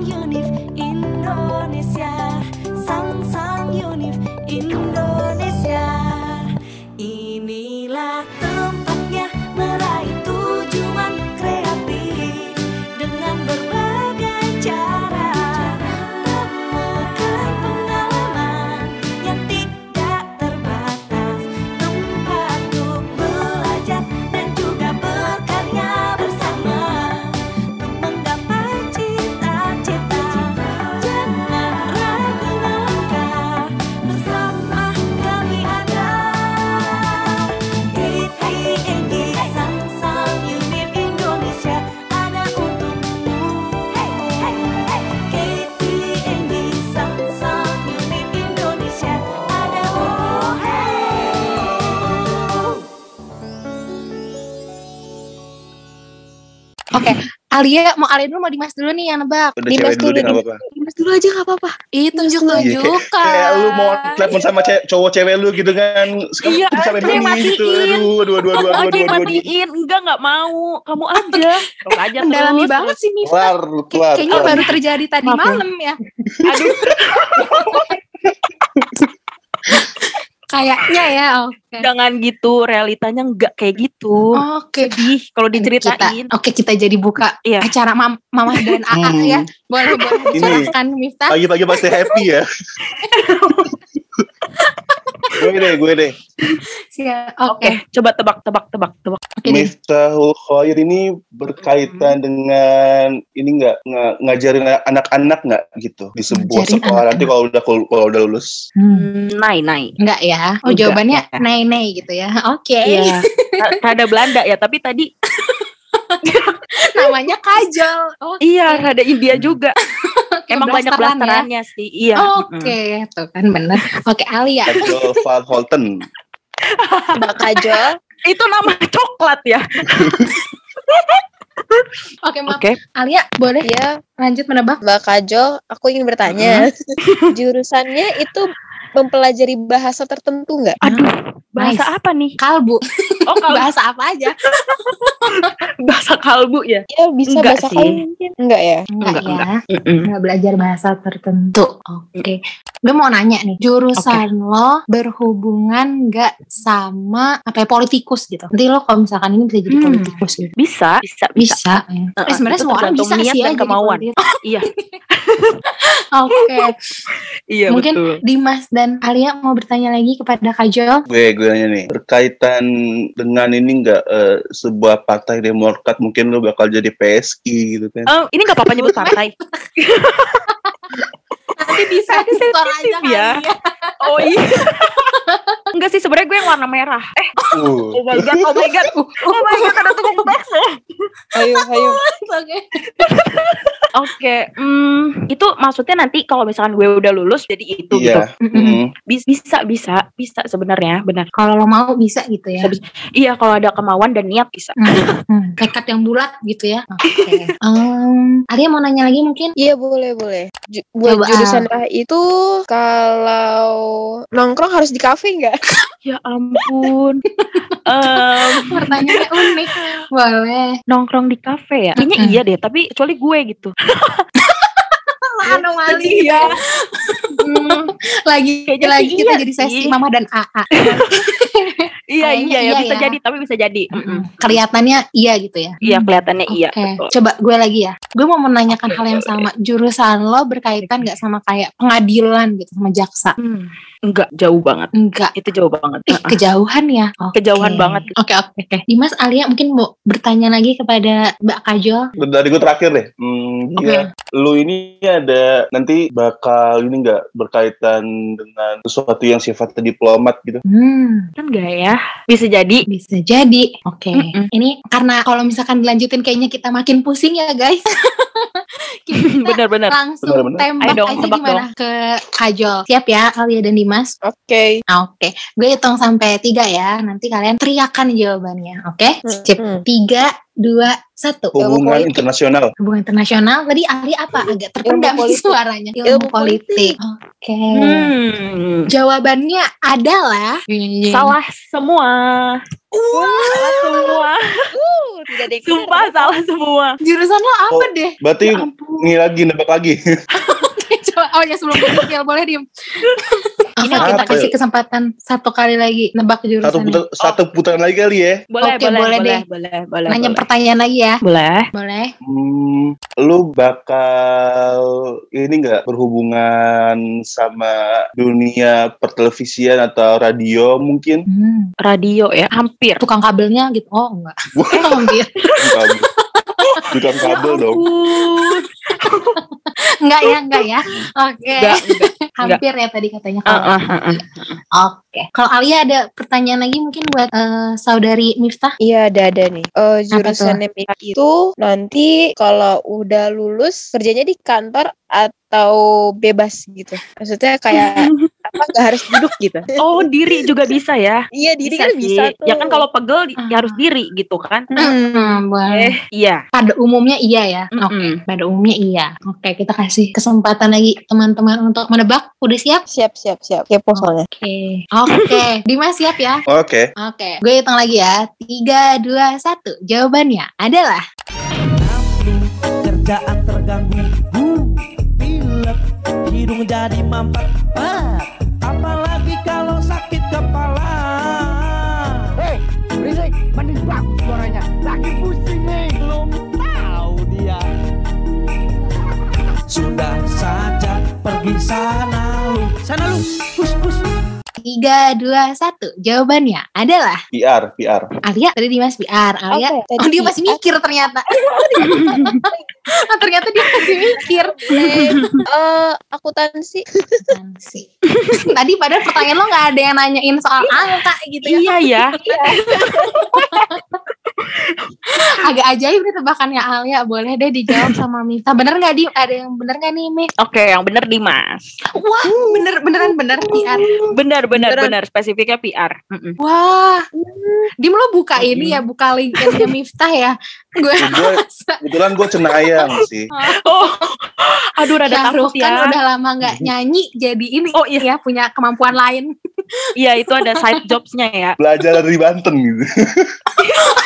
Unif Indonesia Oke, Alia mau Alia dulu mau Dimas dulu nih yang nebak. Udah Dimas dulu deh gak apa-apa. Dimas dulu aja gak apa-apa. Ih, tunjuk kayak, tunjukkan. kayak lu mau telepon sama ce- cowok cewek lu gitu kan. Sekarang Iya, sampai kayak bunyi gitu. matiin. Aduh, aduh, aduh, aduh, Kamu aduh, aja aduh, yang aduh, aduh. matiin. Enggak, enggak mau. Kamu aja. Terus aja Mendalami banget sih Mifa. Lu Kay- kelar. Kayaknya baru terjadi tadi ya. malam ya. Aduh, Kayaknya ya. Oke. jangan gitu. Realitanya enggak kayak gitu. Oke. Sedih kalau diceritain. oke kita jadi buka Iya. acara mam Mama dan AA Hmm. ya. Boleh boleh Ini. silakan Miftah. Pagi-pagi pasti happy ya. gue deh, gue deh. Siap. Oke, Oke. coba tebak, tebak, tebak, tebak. Deh. Miftahul Khair ini berkaitan dengan ini enggak ngajarin anak-anak enggak gitu di sebuah Ngajarin sekolah nanti kalau udah kalau udah lulus. Hmm. Hmm, Nai, nai. Enggak ya. Oh, Enggak. jawabannya nei-nei gitu ya. Oke. Iya. Ra- Rada Belanda ya, tapi tadi Namanya Kajol. Oke. iya rada India juga. Emang banyak Blasteran ya. blasterannya sih. Iya. Oke, tuh kan bener. Oke, Alia. Kajol Van Holten. Mbak Kajol. Itu nama coklat ya. Oke, maaf. Oke. Alia, boleh Iya, lanjut menebak? Mbak Kajol, aku ingin bertanya. Jurusannya itu mempelajari bahasa tertentu nggak? Aduh, bahasa Nice. apa nih? Kalbu. Oh, kalau Bahasa apa aja? bahasa kalbu ya? Ya bisa Enggak bahasa sih. kamu mungkin. Enggak ya? Enggak, Enggak, ya. Mm-mm. Enggak belajar bahasa tertentu. Oke. Gue mau nanya nih, jurusan lo berhubungan nggak sama apa ya, politikus gitu? Nanti lo kalau misalkan ini bisa jadi Hmm. politikus gitu. Bisa, bisa, bisa. Bisa. ya. Uh-uh, Eh, sebenarnya semua orang bisa niat sih ya dan jadi kemauan. politikus. Iya, Oke. iya Mungkin betul. Dimas dan Alia mau bertanya lagi kepada Kajol. Gue gue nanya nih, berkaitan dengan ini enggak eh, sebuah partai Demokrat mungkin lu bakal jadi PSI gitu kan. Eh, ini nggak apa-apa nyebut partai. Nanti bisa Nanti disensor aja ya. ya. Oh iya. Enggak sih sebenarnya gue yang warna merah. Eh, Uh, oh my god, oh my god. Oh my god, ada tukang bakso. Ayo, ayo. Oke. Oke, hmm, itu maksudnya nanti kalau misalkan gue udah lulus jadi itu gitu. iya. Mm. Bis- Bisa, bisa, bisa sebenarnya, benar. Kalau lo mau bisa gitu ya. Bisa, bisa. Iya, kalau ada kemauan dan niat bisa. Hmm, hmm. Tekad yang bulat gitu ya. Oke. Em, Alia mau nanya lagi mungkin? Iya boleh boleh. Ju- buat Coba, jurusan lah itu kalau nongkrong harus di kafe nggak? Ya ampun. Em, Pertanyaannya unik. Boleh. nongkrong di kafe ya? Kayaknya iya deh, tapi kecuali gue gitu. Anomali Iya. Hmm, lagi Kayaknya lagi kita iya jadi sesi sih. Mama dan AA. Iya, iya, ya, iya bisa ya. jadi, tapi bisa jadi. Mm-mm. Kelihatannya iya gitu ya. Iya, kelihatannya iya, Oke, betul. coba gue lagi ya. Gue mau menanyakan Oke, hal yang oke, sama. Jurusan lo berkaitan nggak sama kayak pengadilan gitu sama jaksa? Hmm, enggak, jauh banget. Enggak. Itu jauh banget. Eh, Heeh. kejauhan ya? Oke. Kejauhan banget. Oke, oke, oke. Dimas, Alia mungkin mau bertanya lagi kepada Mbak Kajol. Dari gue terakhir deh. Hmm, Oke. iya. Lu ini ada nanti bakal ini enggak berkaitan dengan sesuatu yang sifatnya diplomat gitu. Hmm, Kan enggak ya? Bisa jadi. bisa jadi. Oke. Mm-mm. Ini karena kalau misalkan dilanjutin kayaknya kita makin pusing ya, guys. kita Benar-benar. langsung Benar-benar. tembak Ayo dong, aja tebak gimana ke Kajol. Siap ya, Alia dan Dimas? Oke. Ah, Oke, gue hitung sampai tiga ya. Nanti kalian teriakan jawabannya. Oke, Hmm, Sip. hmm. Tiga, dua, satu. Hubungan politik. internasional. Hubungan internasional. Tadi Ali apa? Agak terpendam Ilmu politik. suaranya. Ilmu, Ilmu politik. politik. Oke. Hmm. Jawabannya adalah Salah semua. Salah semua. Uh, tidak ada. Sumpah salah semua. Jurusan lo apa Oh. deh? Berarti Ya ini lagi nebak lagi. Coba, oh ya sebelum gue boleh diem. Oke, Apa kita ya? kasih kesempatan satu kali lagi nebak jurusan. Satu putar, satu putaran lagi kali ya. Boleh, Oke, boleh, boleh boleh, deh. boleh, boleh, Nanya boleh. pertanyaan lagi ya. Boleh. Boleh. Hmm, lu bakal ini nggak berhubungan sama dunia pertelevisian atau radio mungkin? Hmm, Radio ya, hampir. tukang kabelnya gitu. Oh, enggak. Oh, hampir. Kabel. Tukang kabel dong. Enggak ya, enggak ya. Oke. Enggak, enggak. Hampir ya tadi katanya kalau. ah, ah, ah. Oke. Kalau Alia ada pertanyaan lagi mungkin buat eh, saudari Miftah? Iya ada ada nih. Eh jurusan MIPA itu nanti kalau udah lulus kerjanya di kantor atau bebas gitu. Maksudnya kayak apa nggak harus duduk gitu. Oh, diri juga bisa ya. Iya diri Bisa kan sih. bisa tuh. Ya kan kalau pegel ya harus diri gitu kan. Hmm, boleh. Eh, iya. Pada umumnya iya ya. Oke. Mm-mm. Pada umumnya iya. Oke, kita kasih kesempatan lagi teman-teman untuk menebak. Udah siap? siap siap siap kepo soalnya. Oke. Oke. Dimas siap ya? Oke. Oke. Gue hitung lagi ya. Tiga, dua, satu. Jawabannya adalah kerjaan terganggu pilek hidung jadi mampet sana lu sana lu hus hus tiga, dua, satu. Jawabannya adalah PR, PR. Alia. Tadi Dimas PR. Alia. Ya? Oh dia masih mikir ternyata. oh, ternyata dia masih mikir. Eh eh, akuntansi. sih. Tadi padahal pertanyaan lo nggak ada yang nanyain soal angka gitu ya. Iya ya. Agak ajaib nih tebakannya Alia. Boleh deh dijawab sama Mita. Bener nggak di? Ada yang bener nggak nih Mi? Oke, yang bener Dimas. Wah bener beneran bener PR. Bener, bener, Beneran. bener. Spesifiknya PR. Wah. Dim lo buka ini ya, buka LinkedIn-nya Miftah ya. Gue Gue kebetulan gue cenayang sih. Oh, aduh rada Syahrukh takut kan ya. udah lama nggak nyanyi jadi ini Oh, iya. ya punya kemampuan lain. Iya, itu ada side jobsnya ya. Belajar dari Banten gitu.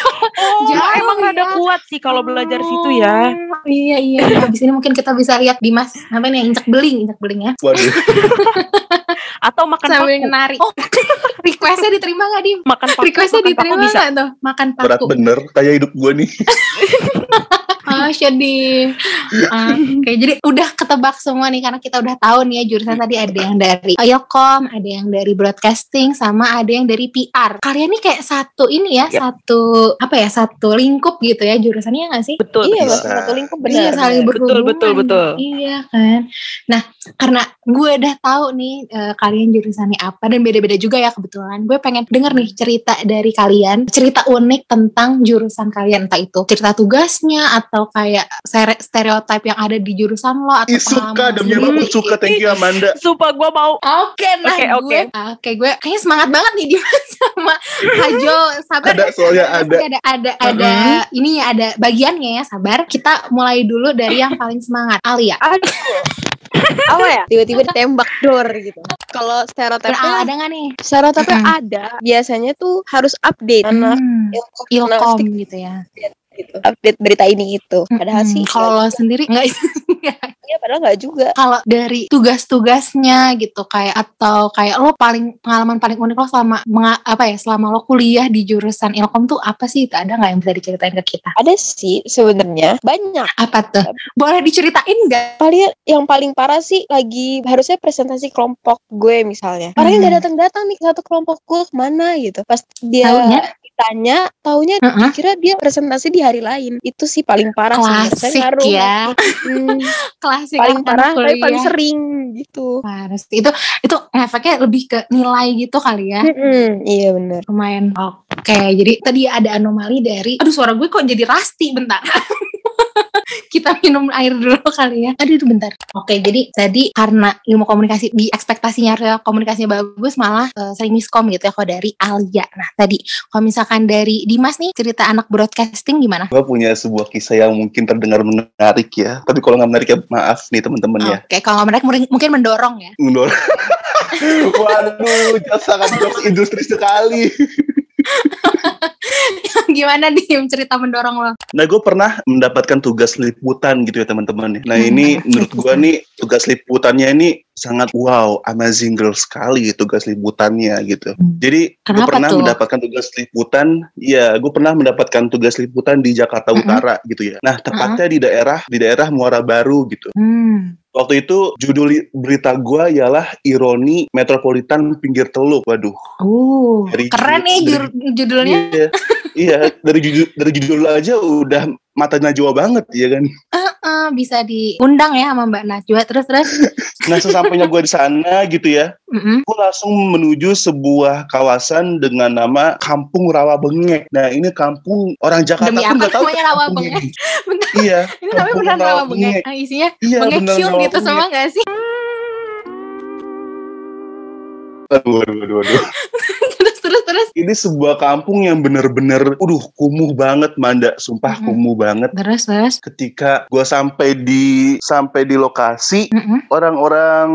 Oh, Jauh emang ya. rada kuat sih kalau belajar situ ya. Iya iya. Habis ini mungkin kita bisa lihat Dimas apa nih injak beling, injak beling ya. Waduh. Atau makan Sambil paku. menari. Oh, requestnya diterima gak Dim? Makan paku, Requestnya makan paku diterima bisa. gak tuh? Makan Berat paku. bener kayak hidup gue nih. Ah, sedih. Oke, jadi udah ketebak semua nih karena kita udah tahu nih ya jurusan tadi ada yang dari Ilkom, ada yang dari broadcasting, sama ada yang dari PR. Kalian nih kayak satu ini ya, Yap. satu apa ya, satu lingkup gitu ya jurusannya nggak sih? Betul. Iya, Bisa. Satu lingkup Iya, benar. saling benar. Betul, berhubungan. betul, betul. Iya kan. Nah, karena gue udah tahu nih eh, kalian jurusannya apa dan beda-beda juga ya kebetulan. Gue pengen denger nih cerita dari kalian, cerita unik tentang jurusan kalian entah itu cerita tugasnya atau kayak stereotip yang ada di jurusan lo atau Ih, suka demi sendiri. aku suka thank you Amanda. Sumpah gue mau. Oke, nah Oke, gue, oke. oke gue kayaknya semangat banget nih dia sama Hajo. Sabar Ada soalnya ada. ada ada ada ini ya ada bagiannya ya sabar kita mulai dulu dari yang paling semangat Alia apa ya? Tiba-tiba ditembak dor gitu. Kalau Beral stereotipnya ada nggak nih stereotipnya Mm-mm. ada. Biasanya tuh harus update anak Hmm, ilkom gitu ya. Update berita ini itu. Padahal Hmm, sih kalau lo sendiri nggak ya padahal nggak juga. kalau dari tugas-tugasnya gitu kayak atau kayak lo paling pengalaman paling unik lo selama menga- apa ya selama lo kuliah di jurusan ilkom tuh apa sih itu ada nggak yang bisa diceritain ke kita Ada sih sebenarnya banyak. apa tuh boleh diceritain nggak Paling yang paling parah sih lagi harusnya presentasi kelompok gue misalnya. Orangnya Hmm. nggak datang-datang nih satu kelompok gue ke mana gitu. Pas dia Taunya? Ditanya, taunya Heeh. kira dia presentasi di hari lain. Itu sih paling parah klasik ngaruh. ya Hmm, klasik paling parah tapi paling kuliah. sering gitu. Parah sih. itu itu efeknya lebih ke nilai gitu kali ya Mm-mm, iya bener. lumayan oke jadi tadi ada anomali dari aduh suara gue kok jadi rasti bentar kita minum air dulu kali ya aduh aduh, bentar oke jadi tadi karena ilmu komunikasi di ekspektasinya komunikasinya bagus malah eh, sering miskom gitu ya kalau dari Alia nah tadi kalau misalkan dari Dimas nih cerita anak broadcasting gimana Gue punya sebuah kisah yang mungkin terdengar menarik ya. Tapi kalau nggak menarik ya maaf nih teman-teman ya. oke kalau mereka mungkin- mungkin mendorong ya Mundur. Waduh, sangat jokes industri sekali. Gimana Dim cerita mendorong lo? Nah, gue pernah mendapatkan tugas liputan gitu ya teman-teman. ya. Nah, Hmm, ini tugas menurut gue nih tugas liputannya ini sangat wow, amazing girl sekali tugas liputannya gitu. Hmm. Jadi gue pernah tuh? mendapatkan tugas liputan, ya gue pernah mendapatkan tugas liputan di Jakarta Mm-mm. Utara gitu ya. Nah, tepatnya di daerah di daerah Muara Baru gitu. Hmm. Waktu itu judul berita gue ialah ironi metropolitan pinggir teluk. Waduh, Uh, Dari keren judul- nih dari- judulnya. iya, iya dari judul dari judul aja udah mata najwa banget ya kan. Eh, bisa diundang ya sama Mbak Najwa terus terus. Nah, sesampainya gue di sana gitu ya, Mm-mm. gue langsung menuju sebuah kawasan dengan nama Kampung Rawa Bengek. Nah, ini kampung orang Jakarta Demi pun nggak tahu namanya Rawa Bengek? ini. Bentar, Iya, ini namanya beneran Rawa Rawa Bengek. Bengek. Nah, isinya Iya, Rawa gitu semua Bengek. gak sih? Aduh, aduh, aduh, aduh. Ini sebuah kampung yang bener-bener, udah kumuh banget, Manda. Sumpah Mhm. kumuh banget. Terus terus. Ketika gue sampai di sampai di lokasi, Mm-mm. orang-orang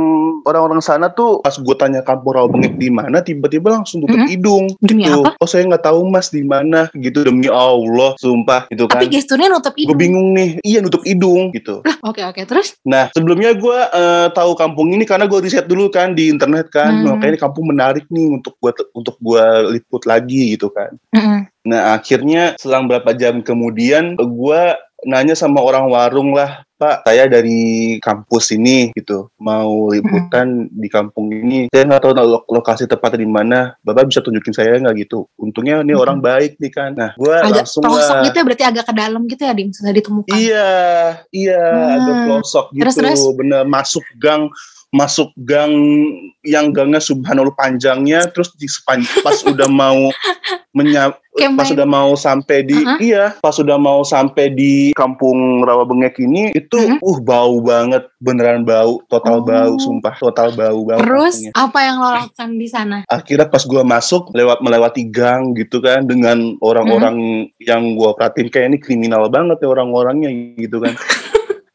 orang-orang sana tuh pas gue tanya kampung Rawa Bengek di mana, tiba-tiba langsung tutup Mhm. hidung. Demi Tuh, apa? oh saya nggak tahu mas di mana gitu demi Allah, sumpah gitu kan. Tapi gesturnya nutup Gue hidung. bingung nih, iya nutup hidung gitu. Oke oke terus. Nah sebelumnya gue eh, tahu kampung ini karena gue riset dulu kan di internet kan, Hmm. Wah, kayaknya ini kampung menarik nih untuk gue untuk gua liput lagi gitu kan. Mm-mm. Nah akhirnya selang berapa jam kemudian gue nanya sama orang warung lah, Pak saya dari kampus ini gitu mau liputan di kampung ini. Saya nggak tahu lo- lokasi tepatnya di mana. Bapak bisa tunjukin saya nggak gitu? Untungnya ini Mhm. orang baik nih kan. Nah gue Agak langsung pelosok lah. gitu ya berarti agak ke dalam gitu ya Dim susah ditemukan. Iya, iya, Hmm. agak pelosok gitu. Terus, terus? Bener masuk gang, masuk gang yang gangnya subhanallah panjangnya, terus di sepan- pas udah mau menya, Kayak pas main- udah mau sampai di, Uh-huh. iya, pas udah mau sampai di kampung Rawa Bengek ini, itu Mhm. uh bau banget, beneran bau, total Oh. bau, sumpah, total bau banget. Terus kampungnya. apa yang lo lakukan di sana? akhirnya pas gua masuk lewat melewati gang gitu kan dengan orang-orang Hmm. yang gua perhatiin kayak ini kriminal banget ya orang-orangnya gitu kan.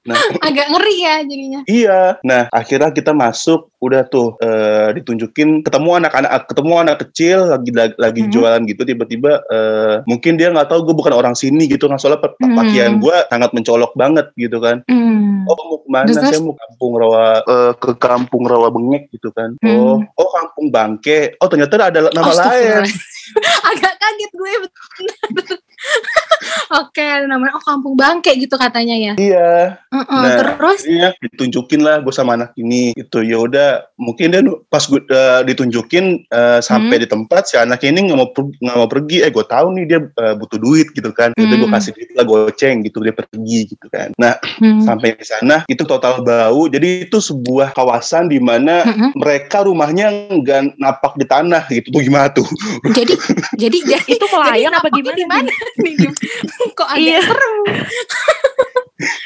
Nah, Agak ngeri ya jadinya. iya. Nah, akhirnya kita masuk, udah tuh eh, ditunjukin ketemu anak-anak ketemu anak kecil lagi lagi Mhm. jualan gitu tiba-tiba eh, mungkin dia nggak tahu gue bukan orang sini gitu kan soalnya pa- Mhm. pakaian gue sangat mencolok banget gitu kan. Hmm. Oh mau ke mana? Terus, Saya mau kampung rawa eh, ke kampung rawa bengek gitu kan. Oh, Hmm. oh kampung bangke. Oh ternyata ada nama lain. Astagfirullah. Agak kaget gue bener. Oke, ada namanya oh Kampung Bangke gitu katanya ya. Iya. Heeh, Nah, terus Iya, ditunjukin lah gue sama anak ini gitu. Ya udah, mungkin dia pas gue eh, ditunjukin eh, sampai Hmm. di tempat si anak ini nggak mau nggak mau pergi. Eh, gue tahu nih dia eh, butuh duit gitu kan. Jadi gue Hmm. kasih duit lah goceng gitu dia pergi gitu kan. Nah, hmm. sampai di sana itu total bau. Jadi itu sebuah kawasan di mana Mm-mm. mereka rumahnya nggak napak di tanah gitu. Tuh gimana tuh? jadi jadi jadi Itu pelayan apa gimana? di mana nih Dim? Kok agak Iya. serem.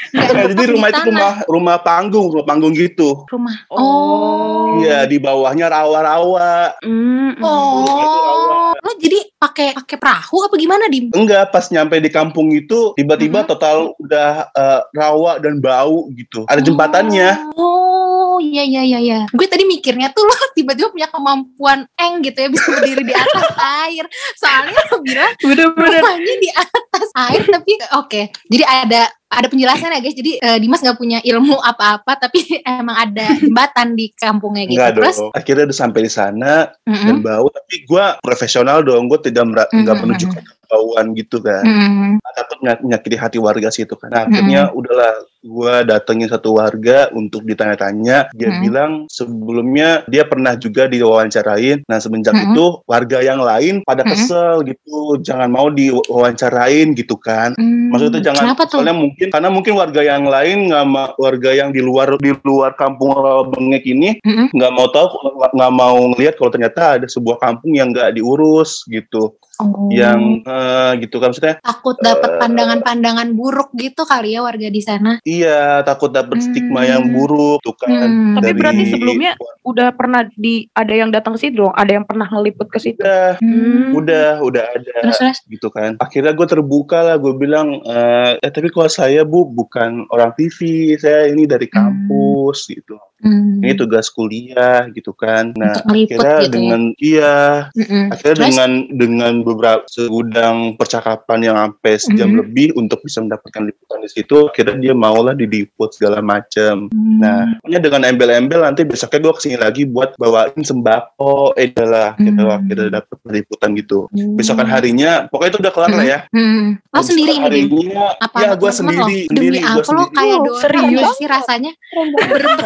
Nah, jadi di rumah itu tanah. rumah rumah panggung, rumah panggung gitu. rumah. Oh. Iya, di bawahnya rawa-rawa. Mm, mm. Oh. Lo jadi pakai pakai perahu apa gimana Dim? Enggak, pas nyampe di kampung itu tiba-tiba Mhm. total udah eh, rawa dan bau gitu. Ada jembatannya. Oh, iya iya iya iya. Gue tadi mikirnya tuh lo tiba-tiba punya kemampuan eng gitu ya bisa berdiri di atas air. Soalnya lo bilang Bener-bener. rumahnya di atas air tapi oke. Jadi ada ada penjelasan ya guys. Jadi eh, Dimas nggak punya ilmu apa-apa tapi emang ada jembatan di kampungnya gitu. Enggak Terus dong. Akhirnya udah sampai di sana mm-mm, dan bau. Tapi gue profesional dong. Gue tidak nggak mhm. menunjukkan bauan gitu kan. mm-mm, Takut nyak- nyakiti hati warga situ kan. Nah, akhirnya udahlah gue datengin satu warga untuk ditanya-tanya. Dia Mhm. bilang sebelumnya dia pernah juga diwawancarain. Nah semenjak Mhm. itu warga yang lain pada kesel gitu. Jangan mau diwawancarain gitu kan. mm. Maksudnya jangan Kenapa tuh? soalnya mungkin karena mungkin warga yang lain nggak ma- warga yang di luar di luar kampung Bengek ini nggak mau tahu nggak mau ngelihat kalau ternyata ada sebuah kampung yang nggak diurus gitu Oh. yang eh, gitu kan maksudnya takut dapat eh, pandangan-pandangan buruk gitu kali ya warga di sana. iya takut dapat stigma Hmm. yang buruk tuh kan Hmm. Tapi dari- berarti sebelumnya udah pernah di ada yang datang ke situ dong, ada yang pernah ngeliput ke situ. udah Hmm. udah udah ada Terus terus. gitu kan akhirnya gue terbuka lah gue bilang eh, eh tapi kalau saya bu bukan orang TV saya ini dari Hmm. kampus gitu Hmm. ini tugas kuliah gitu kan nah Untuk meliput akhirnya gitu ya. dengan iya Mm-mm. akhirnya Terus? dengan dengan beberapa segudang percakapan yang sampai sejam Mhm. lebih untuk bisa mendapatkan liputan di situ akhirnya dia maulah diliput segala macam Hmm. nah pokoknya dengan embel-embel nanti besoknya gue ke sini lagi buat bawain sembako eh adalah kita Hmm. akhirnya dapet liputan gitu Hmm. besokan harinya pokoknya itu udah kelar lah ya Hmm. Lo Besokan sendiri nih, Dim? harinya Apa ya gue sendiri lo? sendiri Demi gue apa lo sendiri kayak Oh, serius? sih rasanya Keren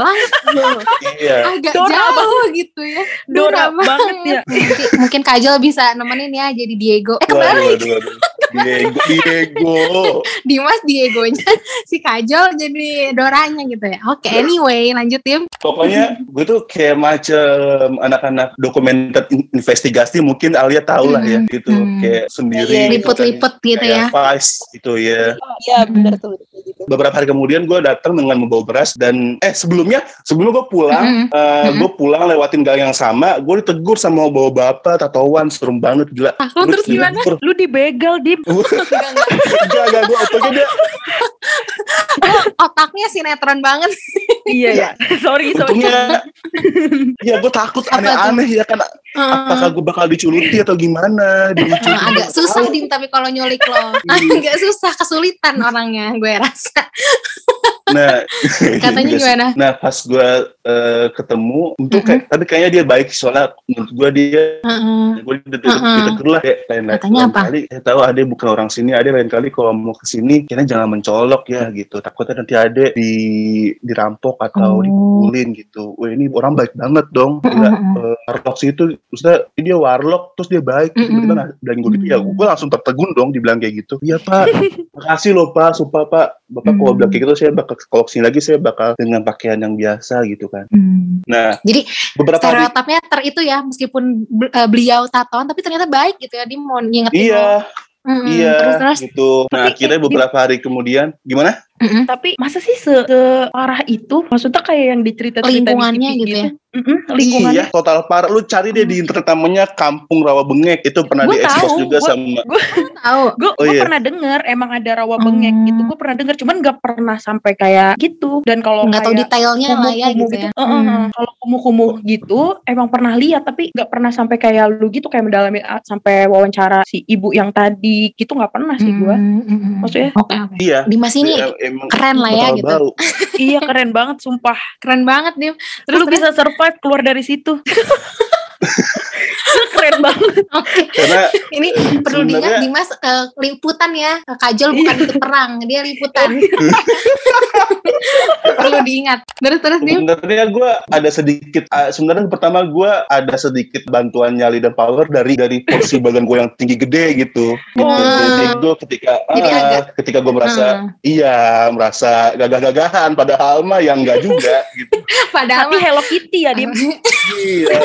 banget, berpetualang iya agak Dora jauh gitu ya. Dora banget ya. Mungkin, mungkin Kajol bisa nemenin ya jadi Diego. Eh waduh, kembali waduh, waduh. Diego Diego Dimas Diegonya si Kajol jadi Doranya gitu ya. Oke, anyway lanjut Tim. Pokoknya gue tuh kayak macam anak-anak dokumenter in- investigasi mungkin Alia tahu lah ya Hmm, gitu hmm. kayak sendiri Iya, gitu kan. Liput-liput gitu ya. Vice gitu ya Iya benar tuh gitu. beberapa hari kemudian gue datang dengan membawa beras dan eh sebelumnya sebelum gue pulang Mm-mm. eh, Mm-mm. gue pulang lewatin gang yang sama gue ditegur sama bawa bapak tatoan serem banget gila Ah, Gue terus gimana? Lu dibegal, Dim. Enggak, enggak, gue pokoknya dia Otaknya sinetron banget. iya ya. sorry, sorry. untungnya ya gue takut aneh-aneh ya kan apakah gue bakal diculuti atau gimana agak susah Dim tapi kalau nyulik lo. agak susah kesulitan orangnya gue rasa. Nah Katanya gimana? nah pas gue eh, ketemu untuk kayak tapi kayaknya dia baik soalnya menurut gue dia Heeh. gue Heeh. ditegur lah kayak lain lain Katanya apa? kali saya tahu ade bukan orang sini ade lain kali kalau mau ke sini kayaknya jangan mencolok ya gitu takutnya nanti ade di dirampok atau Oh. dipukulin gitu wah ini orang baik banget dong Gila, eh, warlock sih itu maksudnya dia warlock terus dia baik terus Mm-mm. tiba-tiba bilang gue gitu ya Mm. gue langsung tertegun dong dibilang kayak gitu iya pak makasih loh pak sumpah pak bapak kalau Mm. bilang kayak gitu saya bakal kalau ke sini lagi saya bakal dengan pakaian yang biasa gitu kan. Hmm. nah Jadi beberapa hari stereotipnya ter itu ya meskipun eh, beliau tatoan tapi ternyata baik gitu ya dia mau ngingetin iya. Mm-mm. iya terus terus. gitu. Nah akhirnya beberapa hari kemudian gimana Mm-mm. Tapi masa sih se parah itu? Maksudnya kayak yang dicerita-cerita di Lingkungannya TV gitu ya? Mm-mm, lingkungannya. Iya, total parah. Lu cari deh di internet namanya Kampung Rawa Bengek. Itu pernah Gua diekspos tahu, juga gua- sama tahu Gue Oh, iya. pernah denger emang ada rawa bengek Hmm. gitu. Gue pernah denger, cuman gak pernah sampai kayak gitu. Dan kalau nggak tahu detailnya lah ya kumuh-kumuh gitu ya eh. Kalau kumuh-kumuh gitu, emang pernah lihat tapi nggak pernah sampai kayak lu gitu kayak mendalami ah, sampai wawancara si ibu yang tadi gitu nggak pernah sih gue. Hmm, hmm, hmm. Maksudnya? oke oke Iya. Dimas ini Iya, emang keren lah ya gitu. bau. iya keren banget sumpah. keren banget nih Terus lu bisa survive keluar dari situ. Keren banget. oke Karena ini perlu diingat Dimas eh, liputan ya Kajol bukan Iya. ikut perang dia liputan perlu diingat terus terus Dim sebenarnya gue ada sedikit. ah, sebenarnya pertama gue ada sedikit bantuan nyali dan power dari dari porsi badan gue yang tinggi gede gitu. gitu. Wow. Jadi gue ketika Jadi ah, agak- ketika gue merasa Hmm. iya merasa gagah-gagahan padahal mah yang enggak juga gitu. padahal Tapi Hello Kitty ya dia. iya.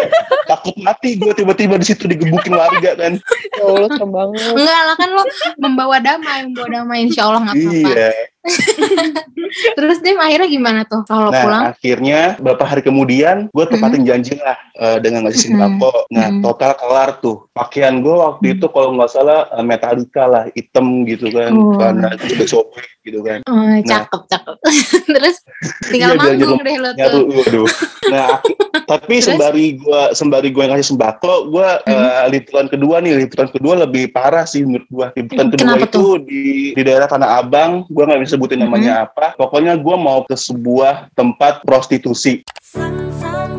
Takut mati gue tiba-tiba di situ digebukin warga kan. Ya Allah serem banget. enggak lah kan lo membawa damai membawa damai insya Allah nggak apa-apa Iya. terus Dim akhirnya gimana tuh kalau Nah, pulang akhirnya beberapa hari kemudian gue tepatin janji lah eh, dengan ngasih sembako. Nah, Mhm. total kelar tuh. Pakaian gue waktu itu kalau nggak salah Metallica lah, hitam gitu kan, Oh. karena sobek-sobek gitu kan. Oh, cakep cakep terus tinggal Iya, manggung deh lo tuh waduh. Nah, tapi Terus? sembari gue sembari gue ngasih sembako, gue eh, liputan kedua nih, liputan kedua lebih parah sih menurut gue. Liputan Hmm, kedua kenapa itu di di daerah Tanah Abang, gue nggak bisa sebutin namanya apa. Pokoknya gue mau ke sebuah tempat prostitusi. Sang sang